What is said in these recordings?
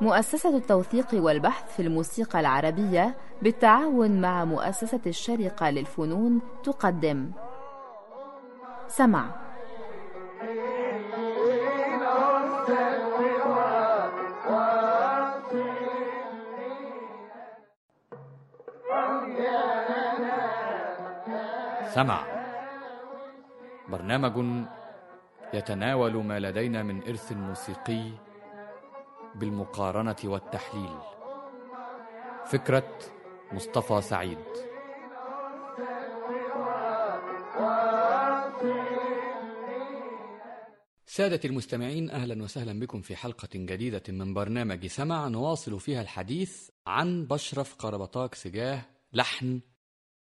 مؤسسة التوثيق والبحث في الموسيقى العربية بالتعاون مع مؤسسة الشرقة للفنون تقدم. سمع. سمع. برنامج يتناول ما لدينا من إرث موسيقي بالمقارنة والتحليل. فكرة مصطفى سعيد. سادة المستمعين أهلا وسهلا بكم في حلقة جديدة من برنامج سمع نواصل فيها الحديث عن بشرف قربطاك سجاه لحن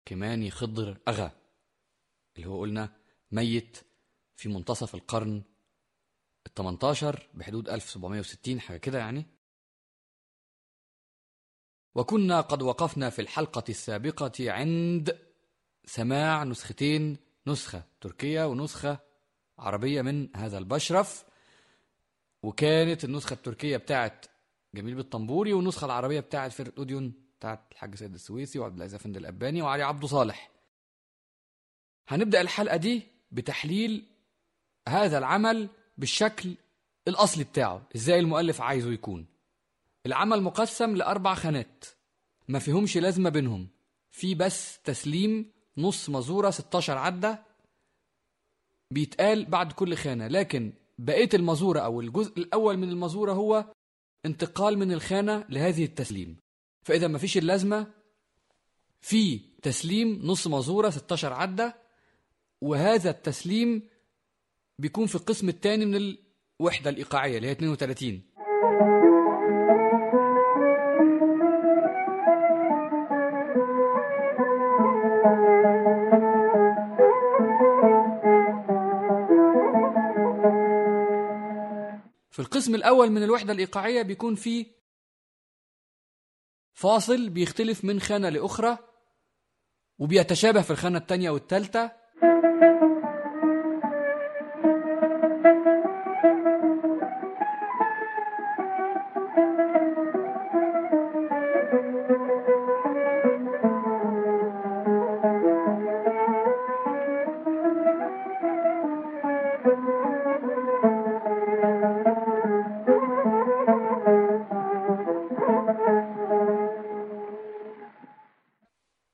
كماني خضر أغا اللي هو قلنا ميت في منتصف القرن ال 18 بحدود 1760 حاجة كده يعني. وكنا قد وقفنا في الحلقة السابقة عند سماع نسختين نسخة تركية ونسخة عربية من هذا البشرف. وكانت النسخة التركية بتاعت جميل بالطنبوري والنسخة العربية بتاعت فرقة أوديون بتاعت الحاج سيد السويسي وعبد العزيز أفندي الأباني وعلي عبده صالح. هنبدأ الحلقة دي بتحليل هذا العمل بالشكل الأصلي بتاعه إزاي المؤلف عايزه يكون. العمل مقسم لأربع خانات ما فيهمش لازمة بينهم. في بس تسليم نص مزورة 16 عدة بيتقال بعد كل خانة. لكن بقية المزورة أو الجزء الأول من المزورة هو انتقال من الخانة لهذه التسليم. فإذا ما فيش اللازمة في تسليم نص مزورة 16 عدة وهذا التسليم بيكون في القسم الثاني من الوحدة الإيقاعية اللي هي 32 في القسم الأول من الوحدة الإيقاعية بيكون في فاصل بيختلف من خانة لأخرى وبيتشابه في الخانة الثانية والثالثة.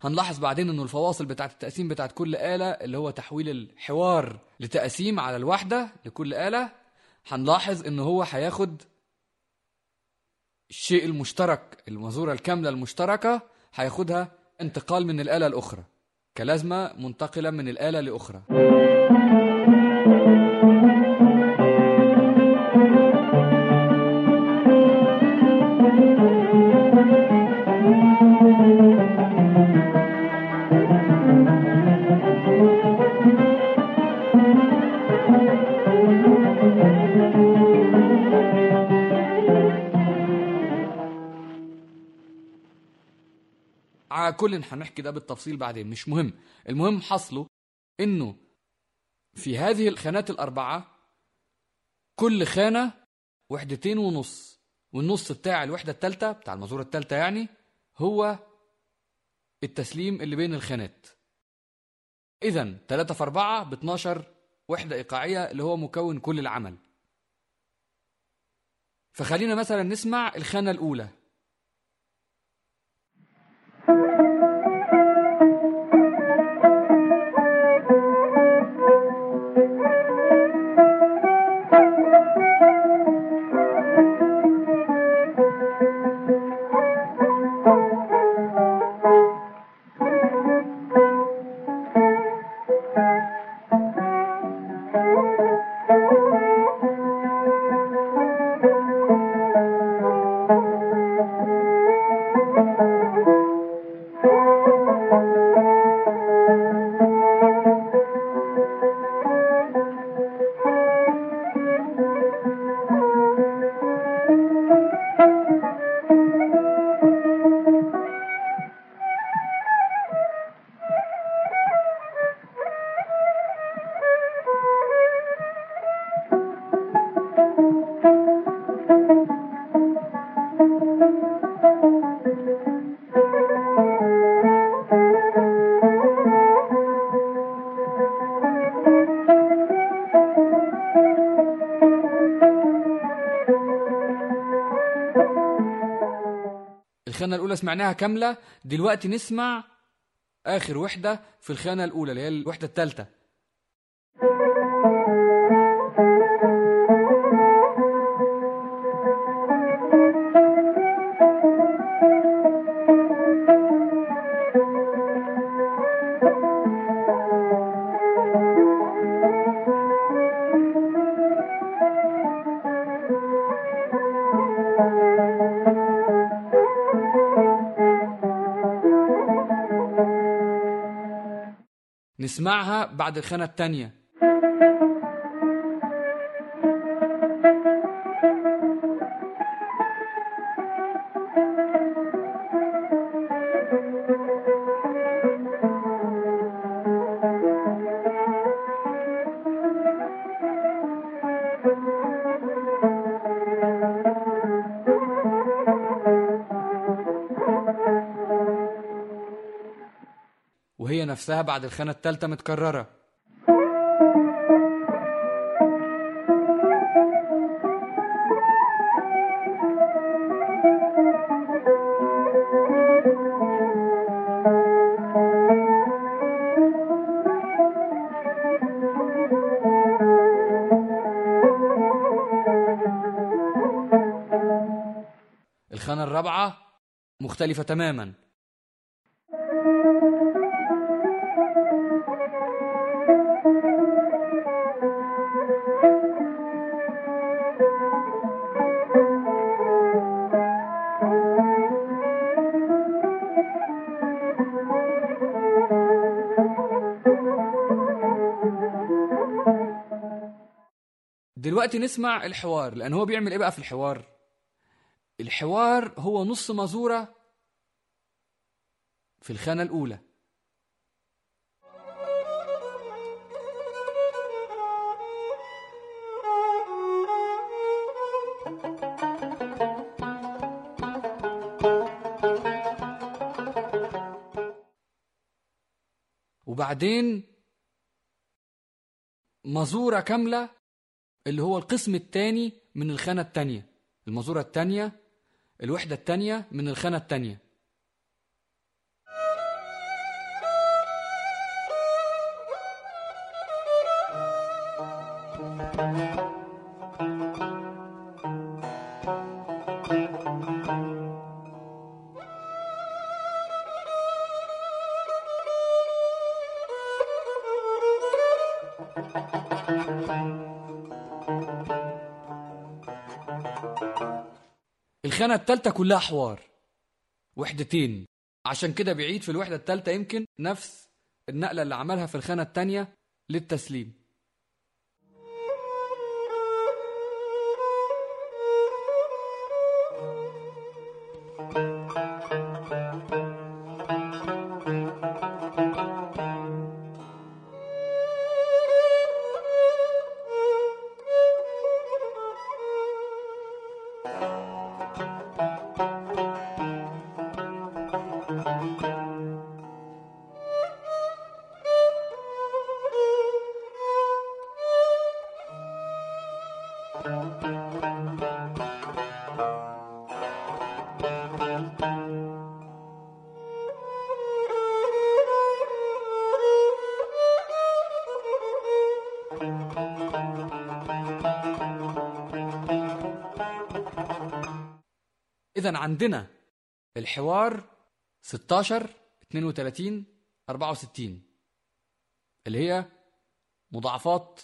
هنلاحظ بعدين إنه الفواصل بتاعت التقسيم بتاعت كل آلة اللي هو تحويل الحوار لتقسيم على الوحدة لكل آلة هنلاحظ إنه هو هياخد الشيء المشترك المزورة الكاملة المشتركة هياخدها انتقال من الآلة الأخرى كلازمة منتقلة من الآلة لأخرى. كل هنحكي ده بالتفصيل بعدين مش مهم. المهم حصله إنه في هذه الخانات الأربعة كل خانة وحدتين ونص والنص بتاع الوحدة التالتة بتاع المزورة التالتة يعني هو التسليم اللي بين الخانات. إذا 3 في 4 ب 12 وحدة إيقاعية اللي هو مكون كل العمل. فخلينا مثلا نسمع الخانة الأولى. سمعناها كاملة دلوقتي نسمع آخر وحدة في الخانة الأولى اللي هي الوحدة الثالثة نسمعها بعد الخانة الثانية نفسها بعد الخانة الثالثة متكررة. الخانة الرابعة مختلفة تماما. دلوقتي نسمع الحوار لأن هو بيعمل إيه بقى في الحوار؟ الحوار هو نص مزورة في الخانة الأولى. وبعدين مزورة كاملة اللي هو القسم الثاني من الخانة الثانية المزورة الثانية الوحدة الثانية من الخانة الثانية التالتة كلها حوار. وحدتين. عشان كده بيعيد في الوحدة التالتة يمكن نفس النقلة اللي عملها في الخانة التانية للتسليم. إذا عندنا الحوار 16 32 64 اللي هي مضاعفات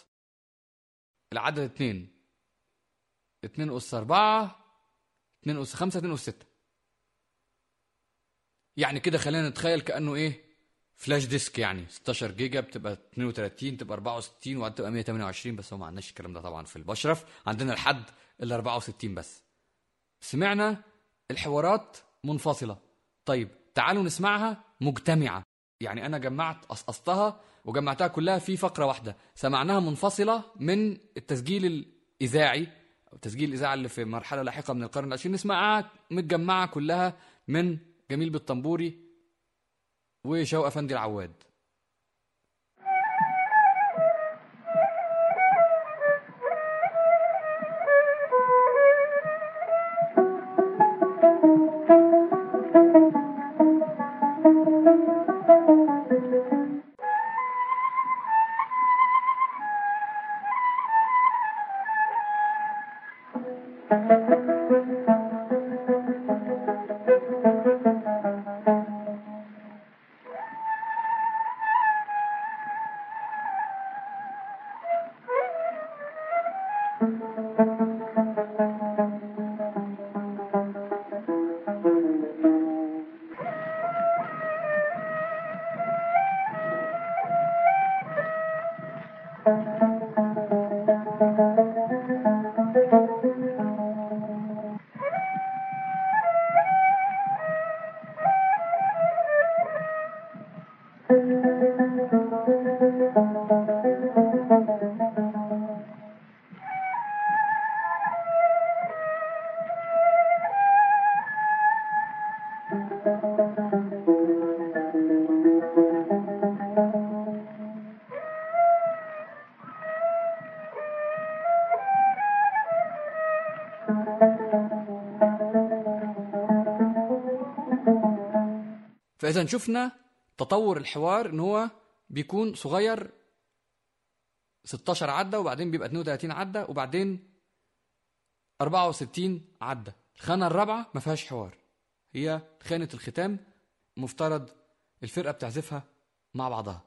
العدد 2 2 أس 4 2 أس 5 2 أس 6 يعني كده خلينا نتخيل كأنه إيه؟ flash disk يعني. 16 جيجا بتبقى 32 تبقى 64 وبعدين تبقى 128 بس هو ما عندناش الكلام ده طبعا في البشرف عندنا الحد ال 64 بس. سمعنا الحوارات منفصلة. طيب تعالوا نسمعها مجتمعة. يعني أنا جمعت قصقصتها وجمعتها كلها في فقرة واحدة. سمعناها منفصلة من التسجيل الإذاعي أو تسجيل الإذاعة اللي في مرحلة لاحقة من القرن العشرين. نسمعها متجمعة كلها من جميل بالطنبوري وشوق أفندي العواد. فاذا شفنا تطور الحوار إن هو بيكون صغير 16 عدة وبعدين بيبقى 32 عدة وبعدين 64 عدة. الخانة الرابعة ما فيهاش حوار. هي خانة الختام مفترض الفرقة بتعزفها مع بعضها.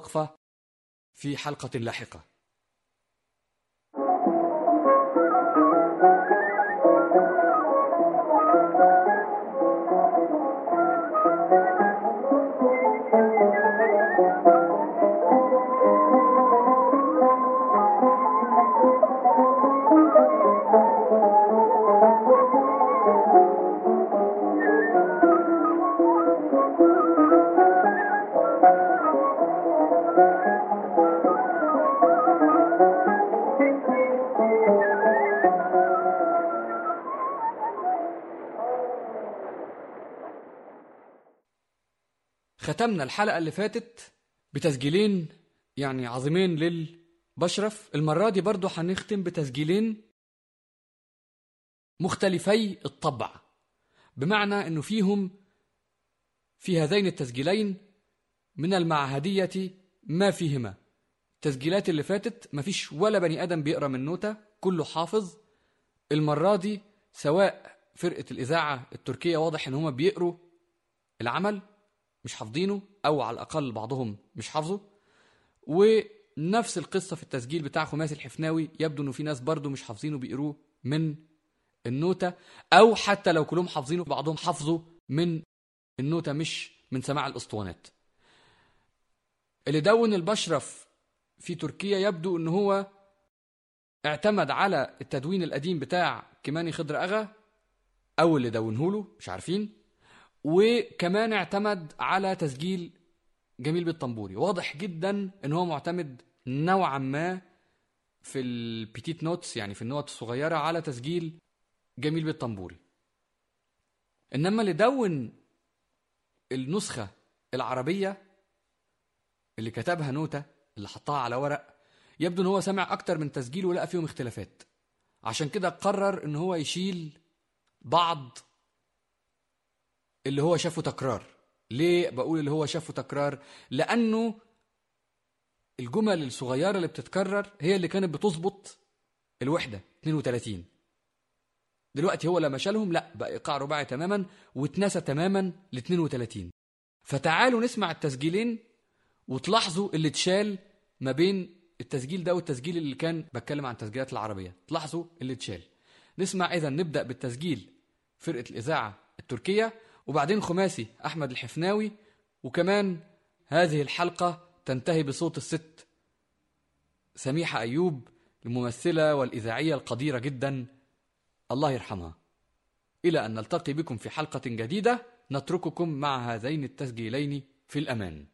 وقفة في حلقة لاحقة. ختمنا الحلقة اللي فاتت بتسجيلين يعني عظيمين للبشرف. المرة دي برضو هنختم بتسجيلين مختلفي الطبع بمعنى إنه فيهم في هذين التسجيلين من المعهدية ما فيهما. التسجيلات اللي فاتت مفيش ولا بني آدم بيقرأ من نوتة كله حافظ. المرة دي سواء فرقة الإذاعة التركية واضح إن هما بيقروا العمل مش حافظينه أو على الأقل بعضهم مش حافظه. ونفس القصة في التسجيل بتاع خماسي الحفناوي يبدو إنه في ناس برضو مش حافظينه بيقروه من النوتة. أو حتى لو كلهم حافظينه بعضهم حافظه من النوتة مش من سماع الأسطوانات. اللي دون البشرف في تركيا يبدو إن هو اعتمد على التدوين القديم بتاع كماني خضر أغا أو اللي دونه له مش عارفين. وكمان اعتمد على تسجيل جميل بك الطنبوري. واضح جدا إن هو معتمد نوعا ما في ال petites notes يعني في النوت الصغيرة على تسجيل جميل بك الطنبوري. إنما اللي دون النسخة العربية اللي كتبها نوتة اللي حطها على ورق يبدو إن هو سمع أكتر من تسجيل ولقى فيهم اختلافات. عشان كده قرر إن هو يشيل بعض اللي هو شافه تكرار. ليه بقول اللي هو شافه تكرار؟ لأنه الجمل الصغيرة اللي بتتكرر هي اللي كانت بتظبط الوحدة 32 دلوقتي هو لما شالهم لا بقى إيقاع رباعي تماما واتنسى تماما ل 32 فتعالوا نسمع التسجيلين وتلاحظوا اللي اتشال ما بين التسجيل ده والتسجيل اللي كان بتكلم عن التسجيلات العربية. تلاحظوا اللي اتشال. نسمع إذا نبدأ بالتسجيل فرقة الإذاعة التركية. وبعدين خماسي أحمد الحفناوي وكمان هذه الحلقة تنتهي بصوت الست سميحة أيوب الممثلة والإذاعية القديرة جدا. الله يرحمها. إلى أن نلتقي بكم في حلقة جديدة نترككم مع هذين التسجيلين في الأمان.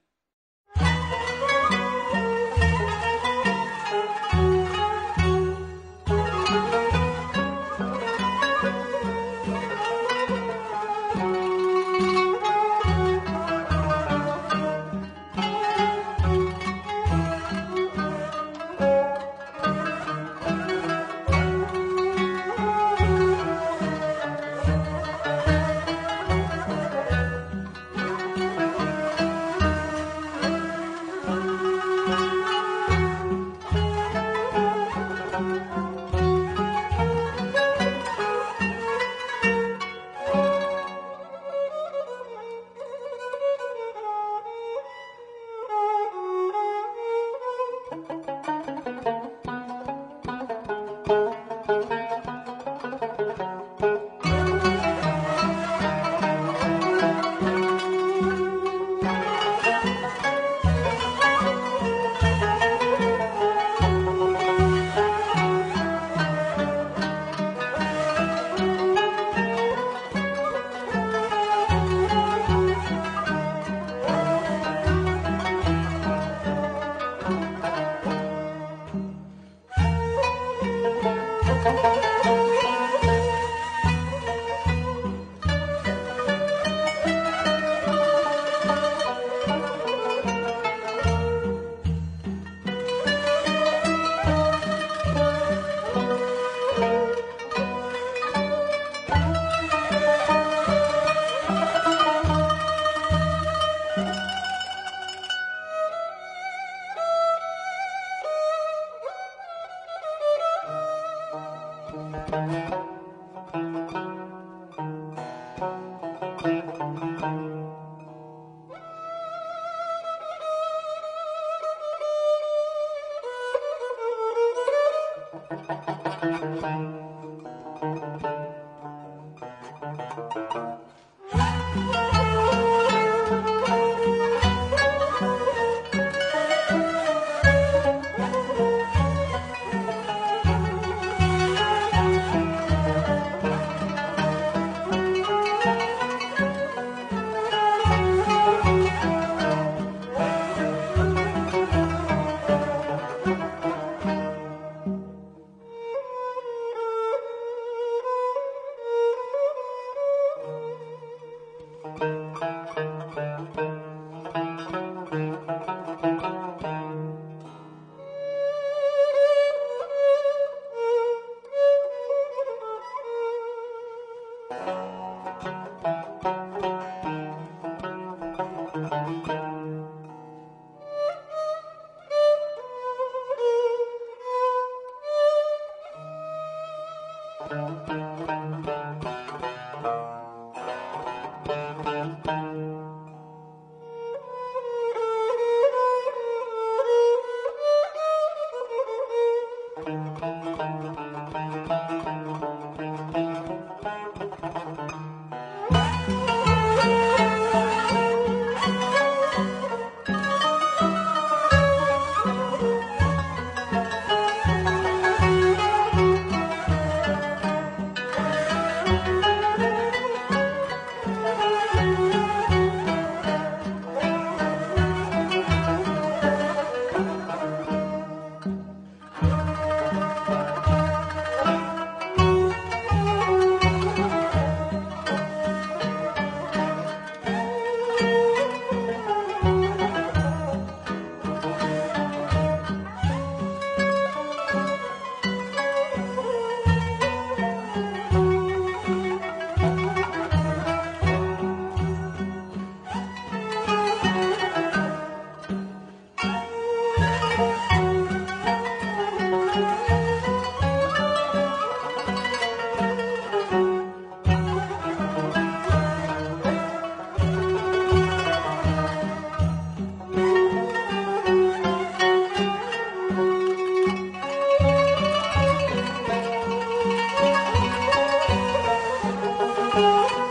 Música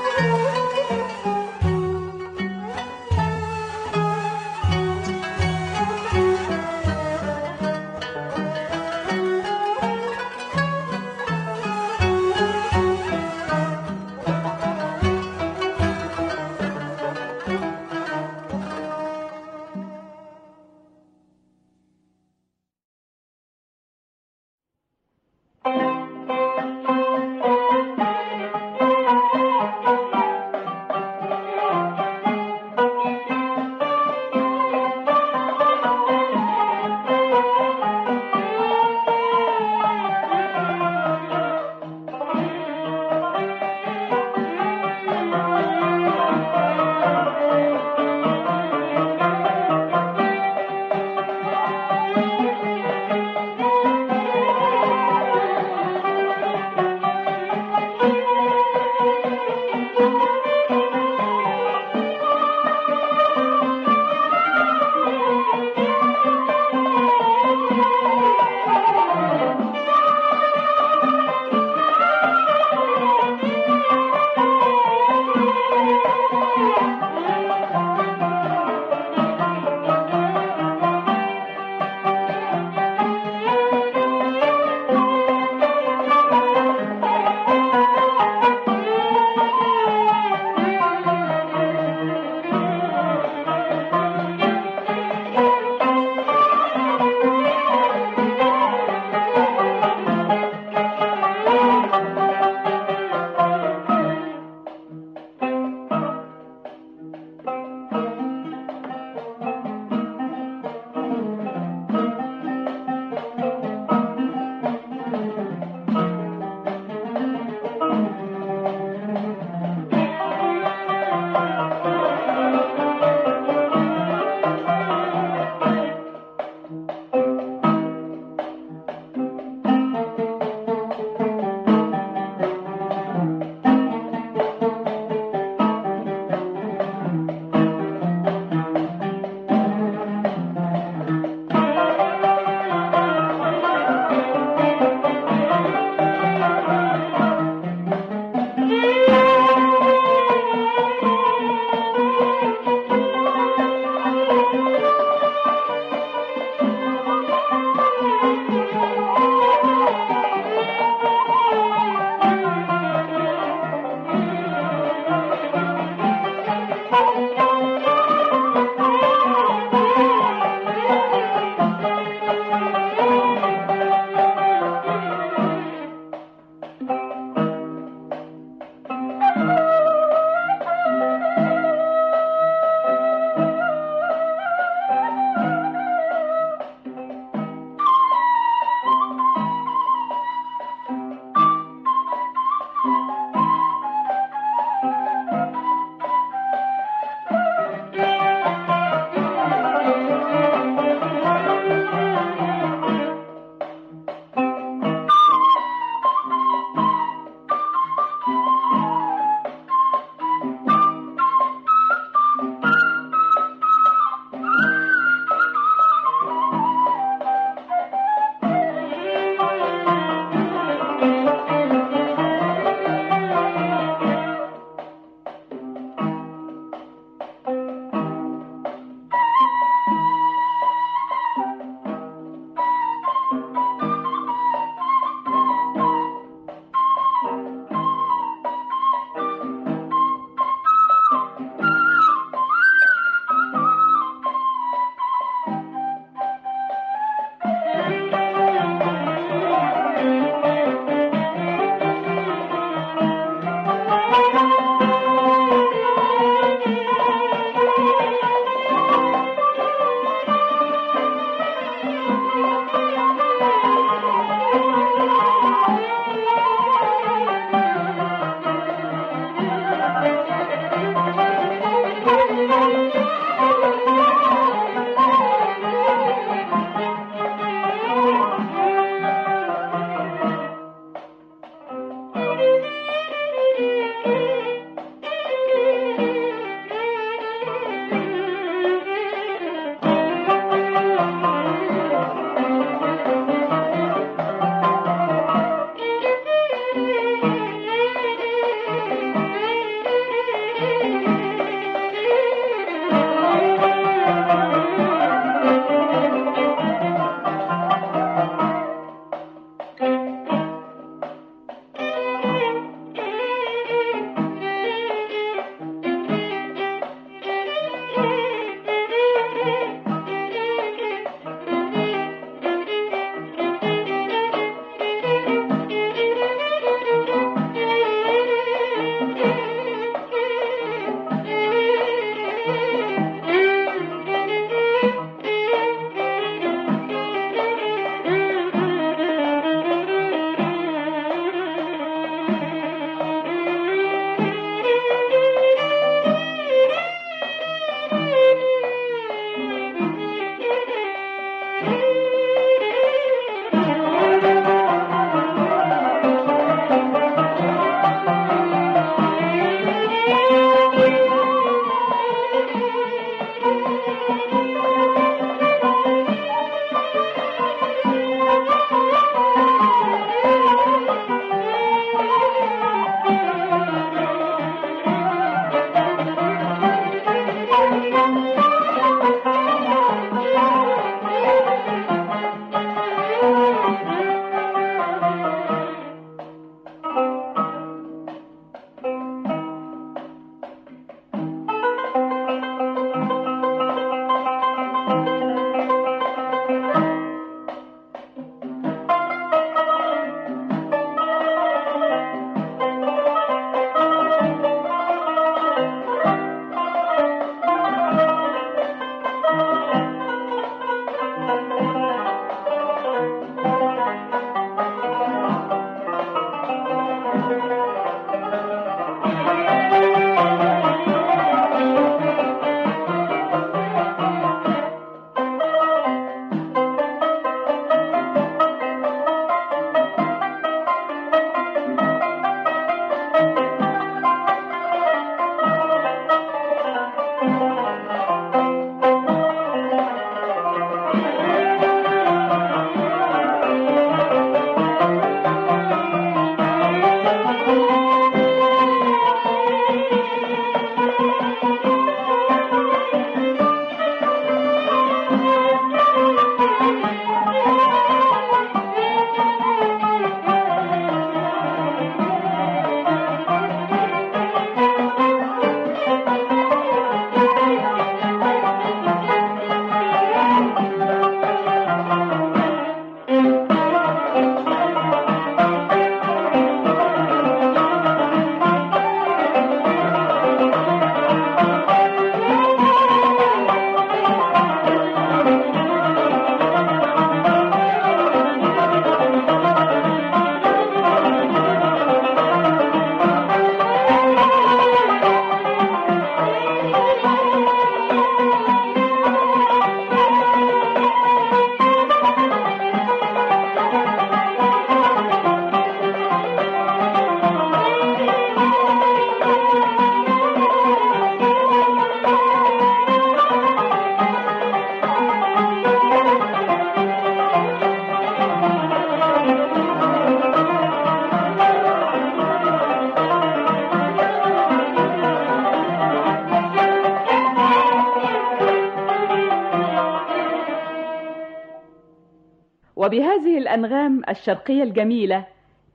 الأنغام الشرقية الجميلة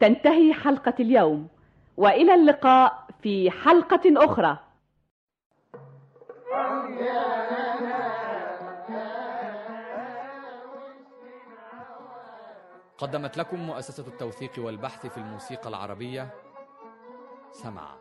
تنتهي حلقة اليوم وإلى اللقاء في حلقة أخرى قدمت لكم مؤسسة التوثيق والبحث في الموسيقى العربية سمع